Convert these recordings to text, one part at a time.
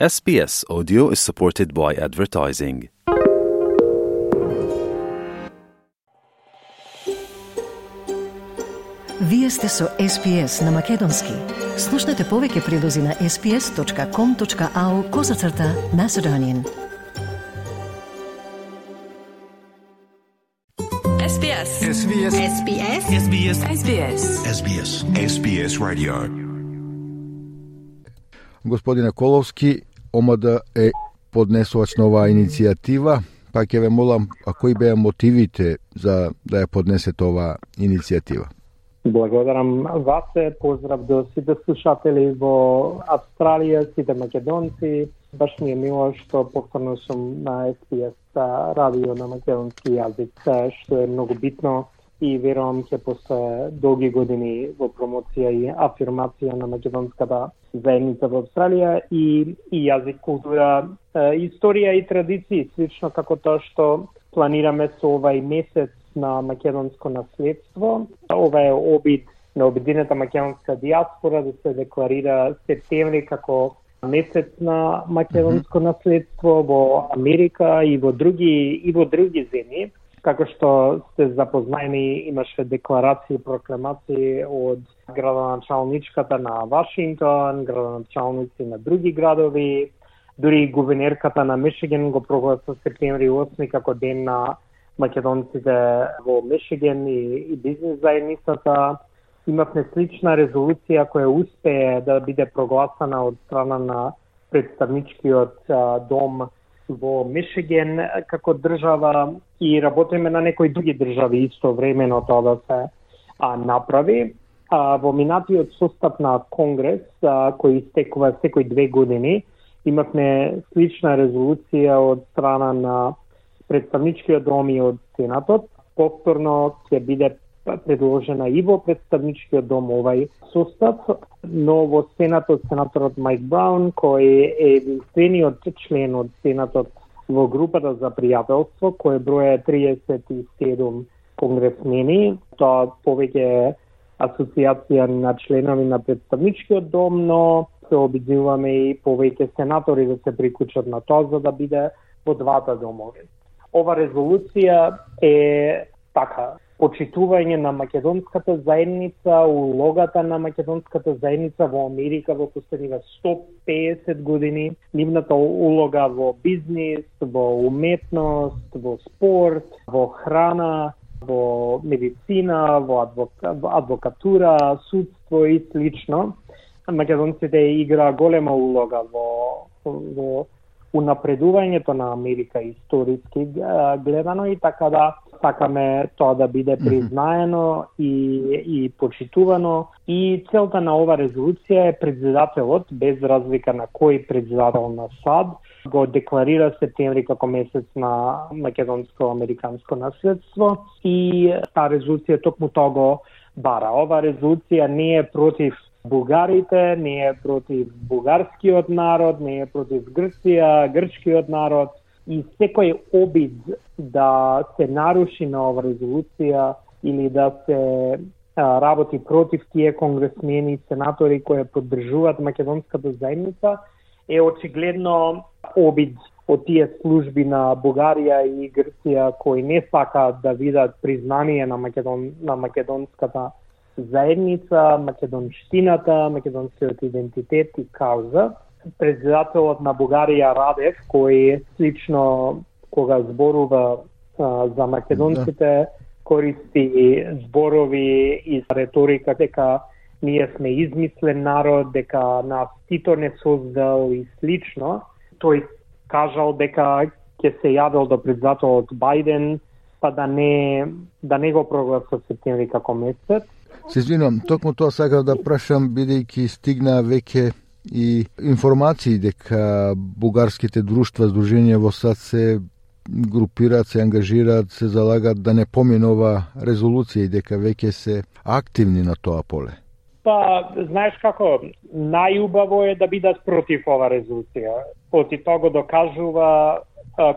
SBS Audio is supported by advertising. Вие сте со SPS на Македонски. Слушнете повеќе прилози на sps.com.au козацрта на Седонин. SBS. SBS SBS. SBS SBS. SBS SBS Radio Господине Коловски, омада е поднесувач на оваа иницијатива, па ќе ве молам, а кои беа мотивите за да ја поднесете оваа иницијатива? Благодарам вас, поздрав до сите слушатели во Австралија, сите македонци. Баш ми е мило што повторно сум на SPS радио на македонски јазик, што е многу битно и верувам ќе после долги години во промоција и афирмација на македонската заедница во Австралија и, и јазик, култура, историја и традиции, слично како тоа што планираме со овај месец на македонско наследство. Ова е обид на обединета македонска диаспора да се декларира септември како месец на македонско наследство во Америка и во други и во други земји како што сте запознаени, имаше декларации и прокламации од градоначалничката на Вашингтон, градоначалници на други градови, дури и гувернерката на Мишиген го прогласа септември 8 како ден на македонците во Мишиген и, и бизнес заедницата. Имавме слична резолуција која успее да биде прогласана од страна на представничкиот дом во Мишиген како држава и работиме на некои други држави исто времено тоа да се а, направи. А, во минатиот состав на Конгрес, а, кој истекува секој две години, имавме слична резолуција од страна на представничкиот дом и од Сенатот. Повторно ќе биде предложена и во представничкиот дом овај состав, но во Сенатот сенаторот Майк Браун, кој е единствениот член од Сенатот во групата за пријателство, кој броја 37 конгресмени, тоа повеќе асоциација на членови на представничкиот дом, но се обидуваме и повеќе сенатори да се приклучат на тоа за да биде во двата домови. Ова резолуција е така, почитување на македонската заедница, улогата на македонската заедница во Америка во последниве 150 години, нивната улога во бизнис, во уметност, во спорт, во храна, во медицина, во адвока, адвокатура, судство и слично. Македонците игра голема улога во, во унапредувањето на Америка историски гледано и така да сакаме тоа да биде признаено и, и почитувано и целта на ова резолуција е председателот без разлика на кој председател на САД го декларира септември како месец на македонско-американско наследство и таа резолуција токму тоа го бара. Ова резолуција не е против бугарите, не е против бугарскиот народ, не е против Грција, грчкиот народ. И секој обид да се наруши на ова резолуција или да се а, работи против тие конгресмени и сенатори кои поддржуваат македонската заедница е очигледно обид од тие служби на Бугарија и Грција кои не сакаат да видат признание на Македон на македонската заедница, македонштината, македонскиот идентитет и кауза. Председателот на Бугарија Радев, кој слично кога зборува а, за македонците, да. користи зборови и реторика дека ние сме измислен народ, дека нас Тито не создал и слично. Тој кажал дека ќе се јавил до председателот Бајден, па да не, да не го прогласа септември како месец Се извинувам, токму тоа сакав да прашам, бидејќи стигна веќе и информации дека бугарските друштва, здруженија во САД се групираат, се ангажираат, се залагат да не поминува резолуција и дека веќе се активни на тоа поле. Па, знаеш како, најубаво е да бидат против ова резолуција. Оти тоа го докажува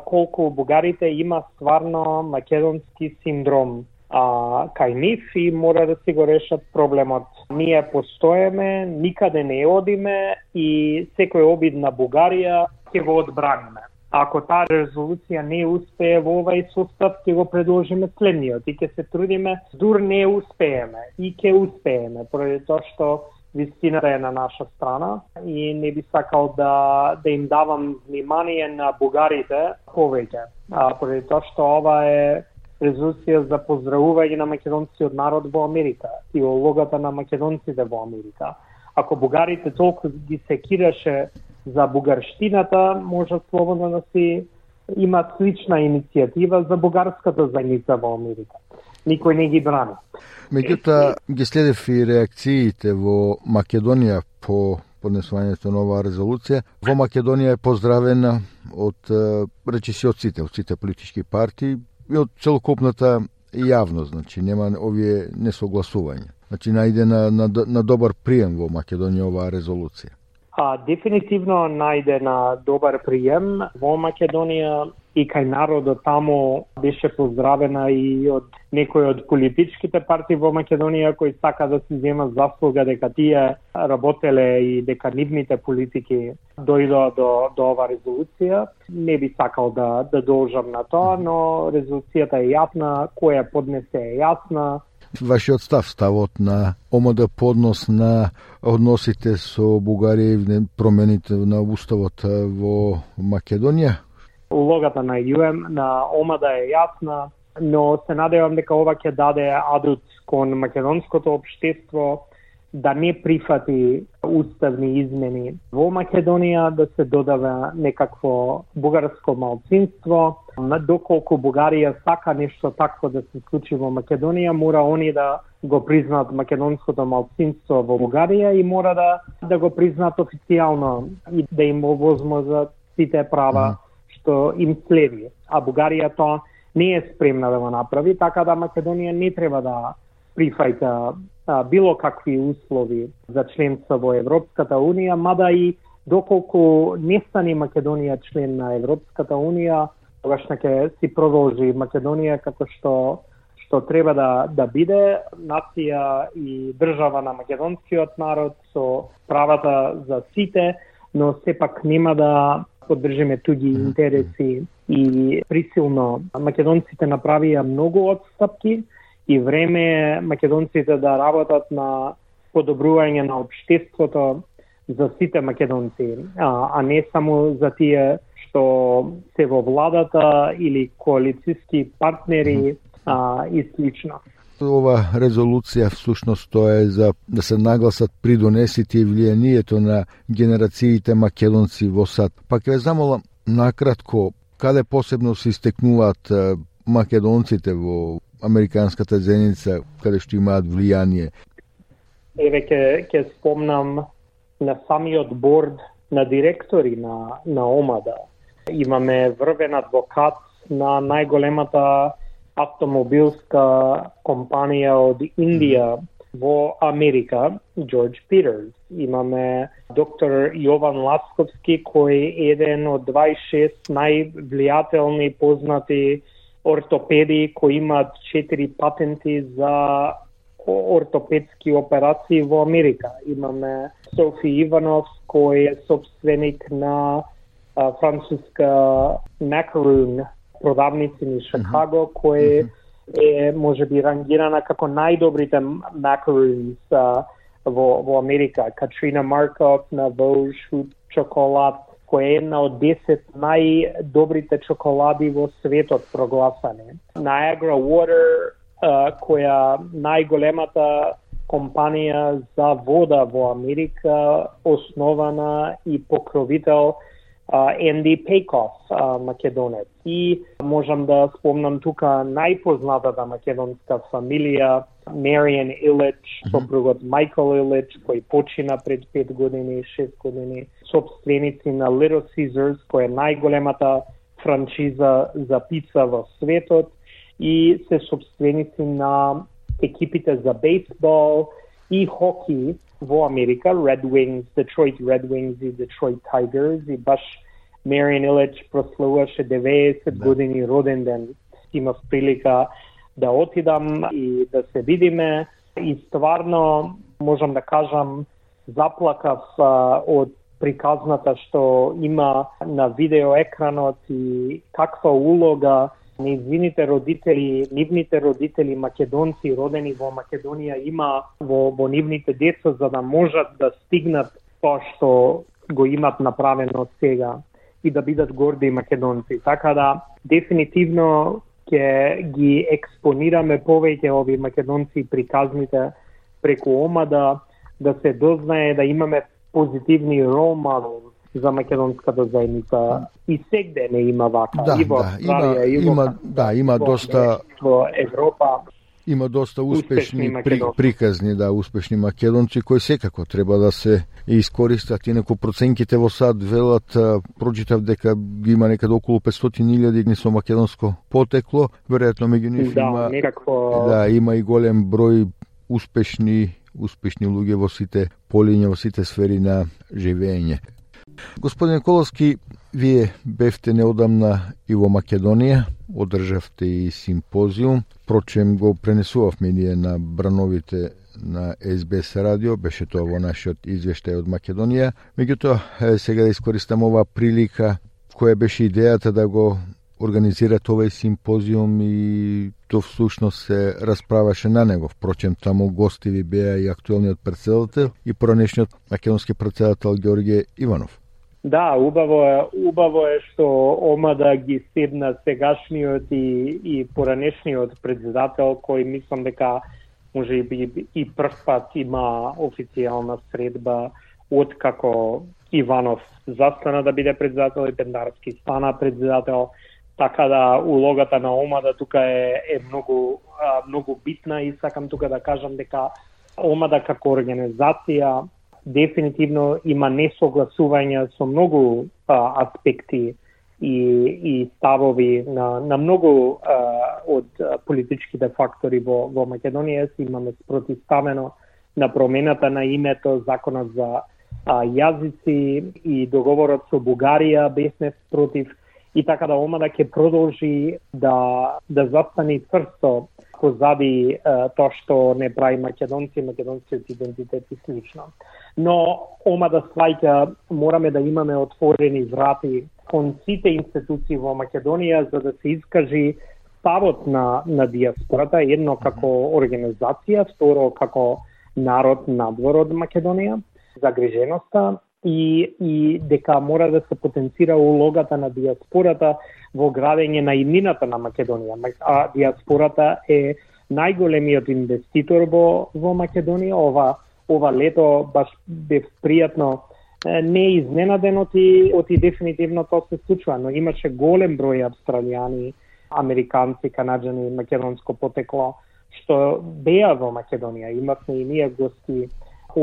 колку бугарите има стварно македонски синдром а, кај нив и мора да си го решат проблемот. Ние постоеме, никаде не одиме и секој обид на Бугарија ќе го одбраниме. Ако таа резолуција не успее во овај состав, ќе го предложиме следниот и ќе се трудиме, дур не успееме и ќе успееме, поради тоа што вистината е на наша страна и не би сакал да, да им давам внимание на бугарите повеќе. А, поради тоа што ова е резолуција за поздравување на македонскиот народ во Америка и улогата на македонците во Америка. Ако бугарите толку ги секираше за бугарштината, може слободно да си има слична иницијатива за бугарската заедница во Америка. Никој не ги брани. Меѓутоа, ги следев и реакциите во Македонија по поднесувањето на оваа резолуција. Во Македонија е поздравена од речиси од сите, од сите политички партии и од целокупната јавност, значи нема овие несогласувања. Значи најде на, на, на добар прием во Македонија оваа резолуција. А, дефинитивно најде на добар прием во Македонија и кај народот таму беше поздравена и од некои од политичките партии во Македонија кои сака да се зема заслуга дека тие работеле и дека нивните политики дојдоа до, до ова резолуција. Не би сакал да, да должам на тоа, но резолуцијата е јасна, која поднесе е јасна, вашиот став, ставот на ОМД поднос на односите со Бугарија и промените на уставот во Македонија? улогата на ЮМ, на ОМАДА е јасна, но се надевам дека ова ќе даде адут кон македонското општество да не прифати уставни измени во Македонија, да се додава некакво бугарско малцинство. Доколку Бугарија сака нешто такво да се случи во Македонија, мора они да го признаат македонското малцинство во Бугарија и мора да да го признаат официјално и да им овозможат сите права што им следи. А Бугарија тоа не е спремна да го направи, така да Македонија не треба да прифајта било какви услови за членство во Европската Унија, мада и доколку не стане Македонија член на Европската Унија, тогаш ќе си продолжи Македонија како што што треба да да биде. Нација и држава на македонскиот народ со правата за сите, но сепак нема да поддржиме туѓи интереси и присилно македонците направија многу отстапки и време е македонците да работат на подобрување на обштеството за сите македонци, а, а не само за тие што се во владата или коалициски партнери а, и слично ова резолуција всушност тоа е за да се нагласат придонесите и влијанието на генерациите македонци во САД. Па ќе ве замолам накратко каде посебно се истекнуваат македонците во американската зеница каде што имаат влијание. Еве ќе ќе спомнам на самиот борд на директори на на ОМАДА. Имаме врвен адвокат на најголемата автомобилска компанија од Индија во Америка, Джордж Питерс. Имаме доктор Јован Ласковски, кој е еден од 26 највлијателни познати ортопеди кои имаат 4 патенти за ортопедски операции во Америка. Имаме Софи Иванов, кој е собственик на француска Macaroon продавници ни Шикаго, mm -hmm. кој е може би рангирана како најдобрите macaroons во, во Америка. Катрина Марков на Vogue Food чоколад, која е една од 10 најдобрите чоколади во светот прогласани. Niagara Water, која најголемата компанија за вода во Америка, основана и покровител Енди Пейков, македонец. И можам да спомнам тука најпознатата македонска фамилија, Мариан Илич, сопругот Майкл Илич, кој почина пред 5 години, 6 години, собственици на Little Caesars, која е најголемата франчиза за пица во светот и се собственици на екипите за бейсбол и хоки во Америка, Red Wings, Detroit Red Wings и Detroit Tigers и баш Мариан Илич прославуваше 90 да. години роден ден. Имав прилика да отидам и да се видиме и стварно можам да кажам заплакав а, од приказната што има на видеоекранот и каква улога нејзините родители, нивните родители македонци родени во Македонија има во, во нивните деца за да можат да стигнат тоа што го имат направено сега и да бидат горди македонци. Така да, дефинитивно ќе ги експонираме повеќе овие македонци приказните преку ОМА да, да се дознае да имаме позитивни рол за македонската заедница и сегде не има вака да, и во да, има, и во има, да, има во, доста во Европа има доста успешни, Успешни при, приказни, да, успешни македонци кои секако треба да се искористат. Инаку проценките во САД велат, прочитав дека има некаде околу 500.000 со македонско потекло, веројатно меѓу нив да, има некакво да, има и голем број успешни успешни луѓе во сите полиња, во сите сфери на живење. Господин Коловски, вие бевте неодамна и во Македонија, одржавте и симпозиум, прочем го пренесувавме ние на брановите на СБС радио, беше тоа во нашиот извештај од Македонија. Меѓутоа, сега да искористам оваа прилика, која беше идејата да го организират овој симпозиум и то всушност се расправаше на него. Впрочем, таму гости ви беа и актуелниот председател и пронешниот македонски председател Георгије Иванов. Да, убаво е, убаво е што омада ги седна сегашниот и, и поранешниот председател кој мислам дека може би и прв пат има официјална средба од како Иванов застана да биде председател и Пендарски стана председател, така да улогата на омада тука е, е многу а, многу битна и сакам тука да кажам дека омада како организација дефинитивно има несогласување со многу а, аспекти и, и ставови на, на многу а, од а, политичките фактори во, во Македонија. Си имаме спротивставено на промената на името, законот за а, јазици и договорот со Бугарија бесме против и така да омада ќе продолжи да да застане цврсто позади е, тоа што не прави македонци, македонскиот идентитет и слично. Но ома да сваќа мораме да имаме отворени врати кон сите институции во Македонија за да се искажи ставот на на диаспората, едно како организација, второ како народ надвор од Македонија, загриженоста и, и дека мора да се потенцира улогата на диаспората во градење на иднината на Македонија. А диаспората е најголемиот инвеститор во, во Македонија. Ова, ова лето баш бев пријатно не изненаден од и, од и дефинитивно тоа се случува, но имаше голем број австралијани, американци, канаджани, македонско потекло, што беа во Македонија. Имавме и ние гости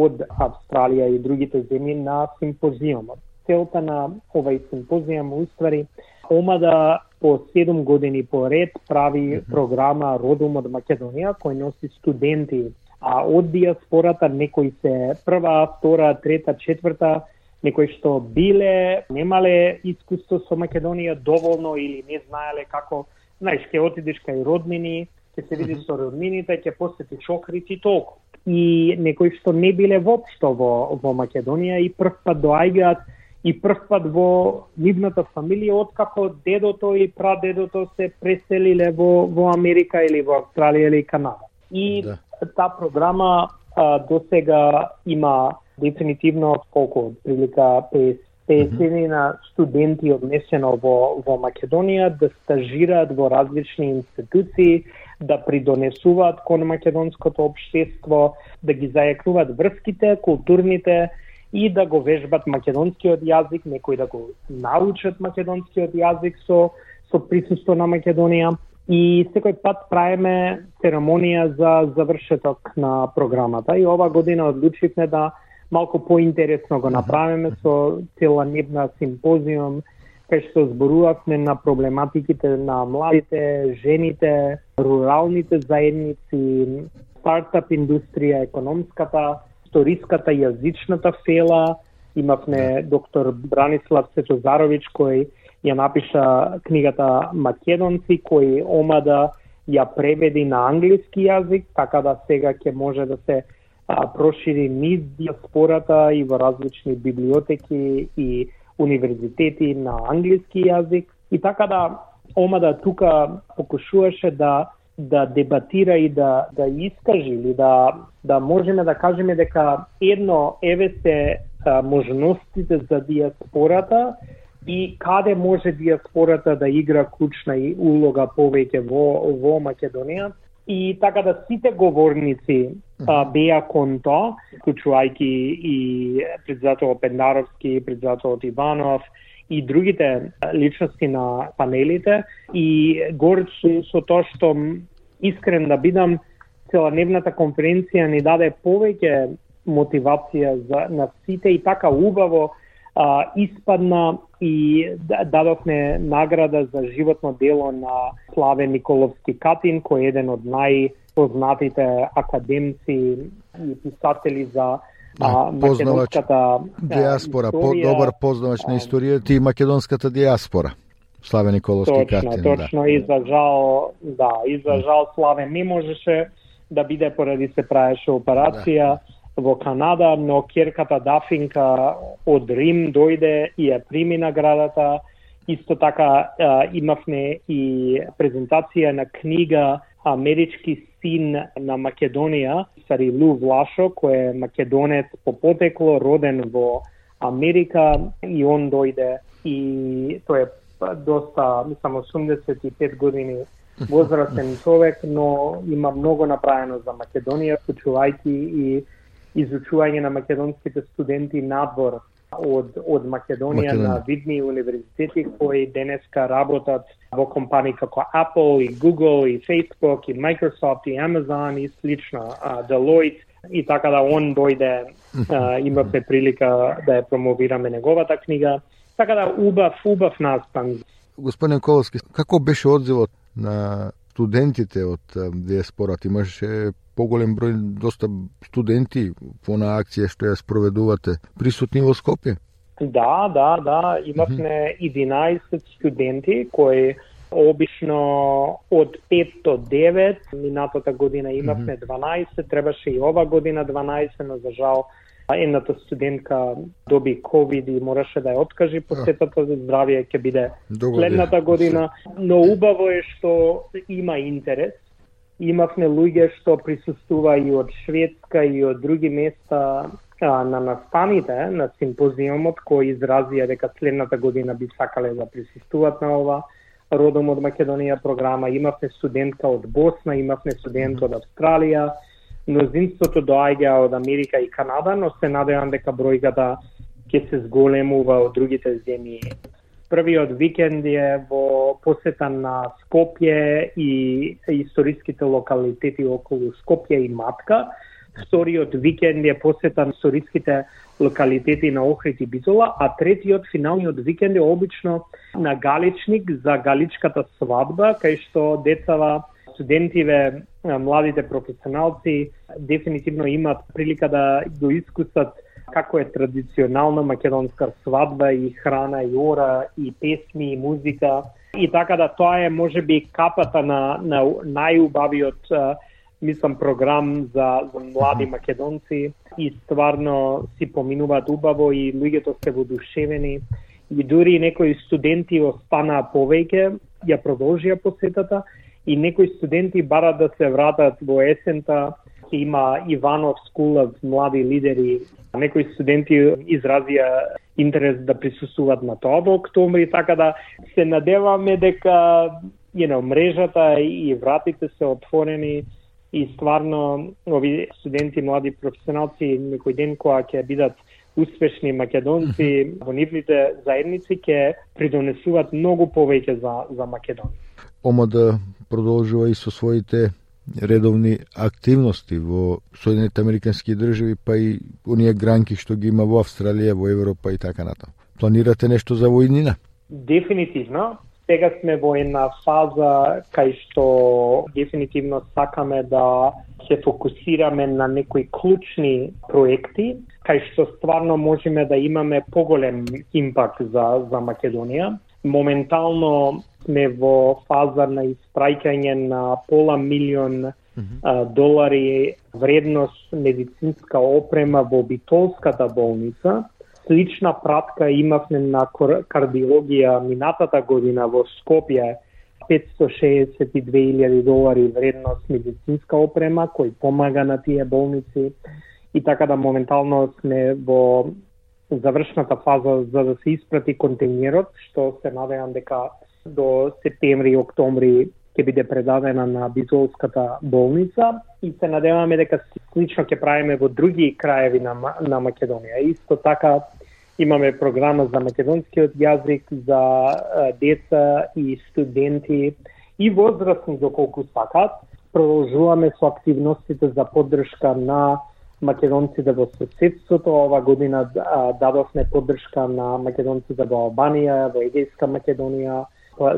од Австралија и другите земји на симпозиумот. Целта на овај симпозиум уствари омада по 7 години поред прави програма Родум од Македонија кој носи студенти а од диаспората некои се прва, втора, трета, четврта, некои што биле, немале искуство со Македонија доволно или не знаеле како, знаеш, ќе отидеш кај роднини, ќе се видиш со роднините, ќе посетиш Охрид и толку и некои што не биле воопшто во, во Македонија и прв пат доаѓаат и прв пат во нивната фамилија откако дедото и прадедото се преселиле во, во Америка или во Австралија или Канада. И Да. таа програма а, до сега има дефинитивно колку прилика 50 50 на студенти однесено во, во Македонија да стажираат во различни институции, да придонесуваат кон македонското општество, да ги зајакнуваат врските, културните и да го вежбат македонскиот јазик, некои да го научат македонскиот јазик со со присуство на Македонија. И секој пат правиме церемонија за завршеток на програмата. И ова година одлучивме да малку поинтересно го направиме со целонебна симпозиум кај што зборувавме на проблематиките на младите, жените, руралните заедници, стартап индустрија, економската, историската, јазичната фела. Имавме доктор Бранислав Сетозаровиќ кој ја напиша книгата Македонци, кој омада ја преведи на англиски јазик, така да сега ќе може да се а, прошири низ диаспората и во различни библиотеки и универзитети на англиски јазик. И така да Омада тука покушуваше да да дебатира и да да искажи или да да можеме да кажеме дека едно еве се можностите за диаспората и каде може диаспората да игра клучна улога повеќе во во Македонија и така да сите говорници а, беа кон тоа, вклучувајќи и председател Пендаровски, председател Иванов, и другите личности на панелите. И горд со тоа што искрен да бидам целодневната конференција ни даде повеќе мотивација за на сите и така убаво а, испадна и дадовме награда за животно дело на Славе Николовски Катин, кој е еден од најпознатите академци и писатели за а, познавачката диаспора, по, добар познавач на историјата и македонската диаспора. Славе Николовски точно, Катин. Точно, да. и за жал, да, и за жал Славе не можеше да биде поради се правеше операција. Да во Канада, но керката Дафинка од Рим дојде и ја прими наградата. Исто така а, имавме и презентација на книга Амерички син на Македонија, Сари Лу Влашо, кој е македонец по потекло, роден во Америка и он дојде и тој е доста, мислам, 85 години возрастен човек, но има многу направено за Македонија, вклучувајќи и изучување на македонските студенти надвор од, од Македонија Македонија. на видни универзитети кои денеска работат во компании како Apple и Google и Facebook и Microsoft и Amazon и слично, uh, Deloitte и така да он дојде, uh, имавме прилика да ја промовираме неговата книга. Така да убав, убав настан. Господин Коловски, како беше одзивот на студентите од диаспората? Имаше поголем број доста студенти во на акција што ја спроведувате присутни во Скопје? Да, да, да, имавме 11 студенти кои обично од 5 до 9, минатата година имавме 12, требаше и ова година 12, но за жал едната студентка доби ковид и мораше да ја откажи посетата за здравје ќе биде следната година, но убаво е што има интерес. Имавме луѓе што присуствува и од Шведска и од други места а, на настаните на симпозиумот кои изразија дека следната година би сакале да присуствуваат на ова родом од Македонија програма. Имавме студентка од Босна, имавме студент од Австралија, мнозинството доаѓа од Америка и Канада, но се надевам дека бројката ќе се зголемува од другите земји Првиот викенд е во посета на Скопје и историските локалитети околу Скопје и Матка. Вториот викенд е посета на историските локалитети на Охрид и Бизола, а третиот финалниот викенд е обично на Галичник за галичката свадба, кај што децава студентиве, младите професионалци дефинитивно имат прилика да го искусат како е традиционална македонска свадба и храна и ора и песми и музика. И така да тоа е можеби капата на, на најубавиот мислам програм за, за млади македонци. И стварно си поминуваат убаво и луѓето се водушевени и дури некои студенти останаа повеќе, ја продолжија посетата и некои студенти барат да се вратат во есента има Иванов Скул млади лидери. Некои студенти изразија интерес да присуствуваат на тоа во октомври, така да се надеваме дека you know, мрежата и вратите се отворени и стварно ови студенти, млади професионалци, некој ден кога ќе бидат успешни македонци во нивните заедници ќе придонесуваат многу повеќе за, за Македонија. Ома да продолжува и со своите редовни активности во Соединените Американски држави, па и оние гранки што ги има во Австралија, во Европа и така натаму. Планирате нешто за војнина? Дефинитивно. Сега сме во една фаза кај што дефинитивно сакаме да се фокусираме на некои клучни проекти, кај што стварно можеме да имаме поголем импакт за, за Македонија моментално сме во фаза на испраќање на пола милион а, долари вредност медицинска опрема во Битолската болница. Слична пратка имавме на кардиологија минатата година во Скопје. 562.000 долари вредност медицинска опрема кој помага на тие болници. И така да моментално сме во завршната фаза за да се испрати контейнерот, што се надевам дека до септември и октомври ќе биде предадена на Бизолската болница и се надеваме дека слично ќе правиме во други краеви на, на Македонија. Исто така имаме програма за македонскиот јазик за деца и студенти и возрастни доколку сакат. Продолжуваме со активностите за поддршка на македонците во соседството. Ова година дадовме поддршка на македонците во Албанија, во Егејска Македонија,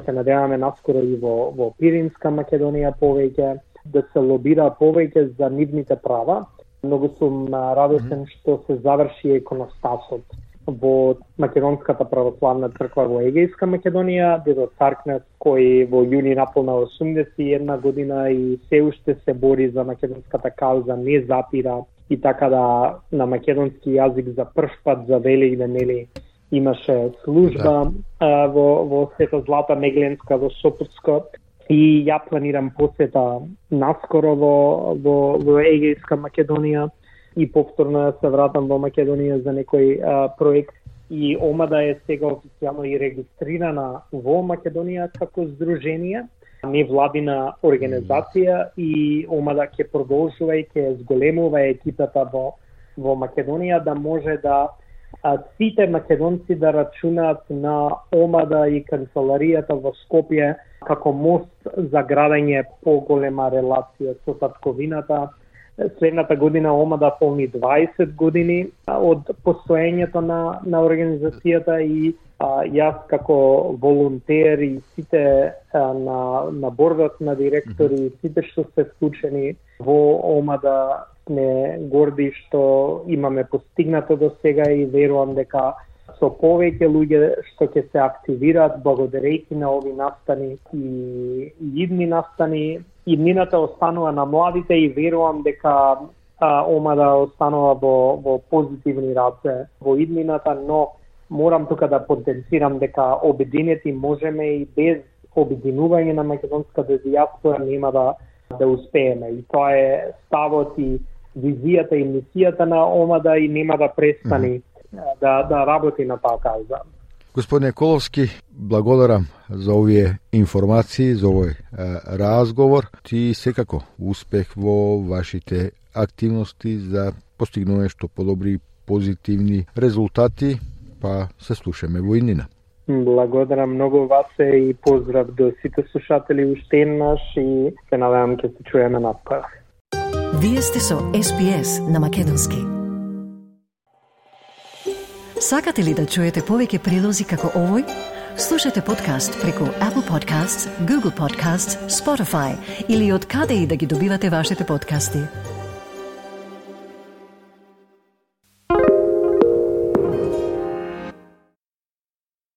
се надеваме наскоро и во, во Пиринска Македонија повеќе, да се лобира повеќе за нивните права. Многу сум радосен што се заврши еконостасот во Македонската православна црква во Егејска Македонија, дедо Царкнес кој во јуни наполна 81 година и се уште се бори за македонската кауза, не запира и така да на македонски јазик за прв пат за Велик нели имаше служба да. а, во, во Света Злата Мегленска во Сопотско и ја планирам посета наскоро во, во, во Егејска Македонија и повторно се вратам во Македонија за некој а, проект. И Омада е сега официјално и регистрирана во Македонија како здружение, невладина организација и Омада ќе продолжува и ќе зголемува екипата во во Македонија да може да сите македонци да рачунаат на Омада и канцеларијата во Скопје како мост за градење поголема релација со татковината. Следната година Омада полни 20 години од постоењето на, на организацијата и а, јас како волонтер и сите а, на, на бордот на директори и сите што се вклучени во Омада сме горди што имаме постигнато до сега и верувам дека со повеќе луѓе што ќе се активираат благодарејќи на ови настани и, идни настани, иднината останува на младите и верувам дека а, ома да останува во, во позитивни раце во иднината, но морам тука да потенцирам дека обединети можеме и без обединување на македонската дијаспора нема да да успееме. И тоа е ставот и визијата и мисијата на омада и нема да престани mm -hmm. да, да работи на таа кауза. Господине Коловски, благодарам за овие информации, за овој е, разговор. Ти секако успех во вашите активности за постигнување што подобри позитивни резултати, па се слушаме во иднина. Благодарам многу вас и поздрав до сите слушатели уште еднаш и се надевам ќе се чуеме наскоро. Вие сте со SPS на Македонски. Сакате ли да чуете повеќе прилози како овој? Слушате подкаст преку Apple Podcasts, Google Podcasts, Spotify или од каде и да ги добивате вашите подкасти.